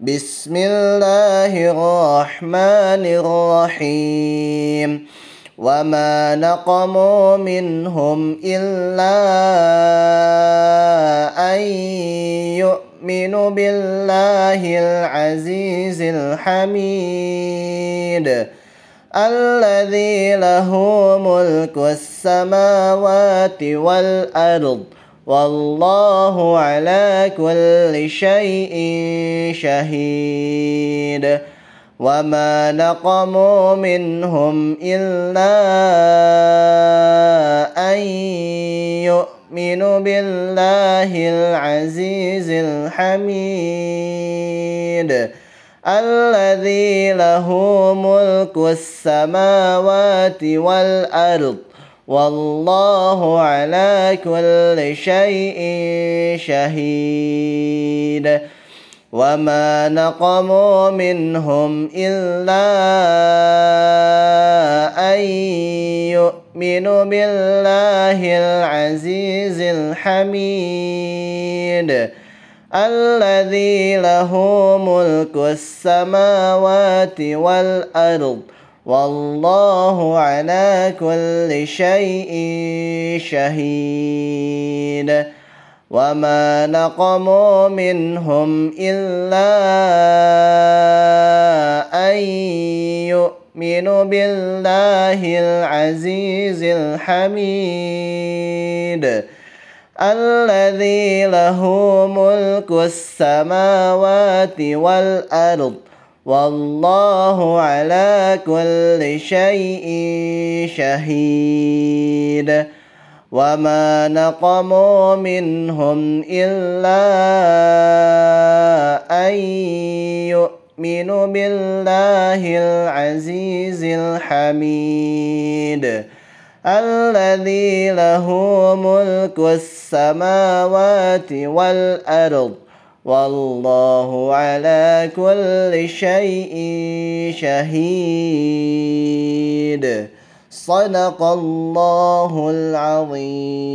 بسم الله الرحمن الرحيم. وما نقموا منهم إلا أن يؤمنوا بالله العزيز الحميد. الذي له ملك السماوات والأرض والله على كل شيء شهيد. وما نقموا منهم إلا أن يؤمنوا بالله العزيز الحميد. الذي له ملك السماوات والأرض والله على كل شيء شهيد. وما نقموا منهم إلا أن يؤمنوا بالله العزيز الحميد. الذي له ملك السماوات والأرض والله على كل شيء شهيد. وما نقموا منهم إلا أن يؤمنوا بالله العزيز الحميد. الذي له ملك السماوات والأرض والله على كل شيء شهيد. وما نقموا منهم إلا أن يؤمنوا بالله العزيز الحميد. الذي له ملك السماوات والأرض والله على كل شيء شهيد. صدق الله العظيم.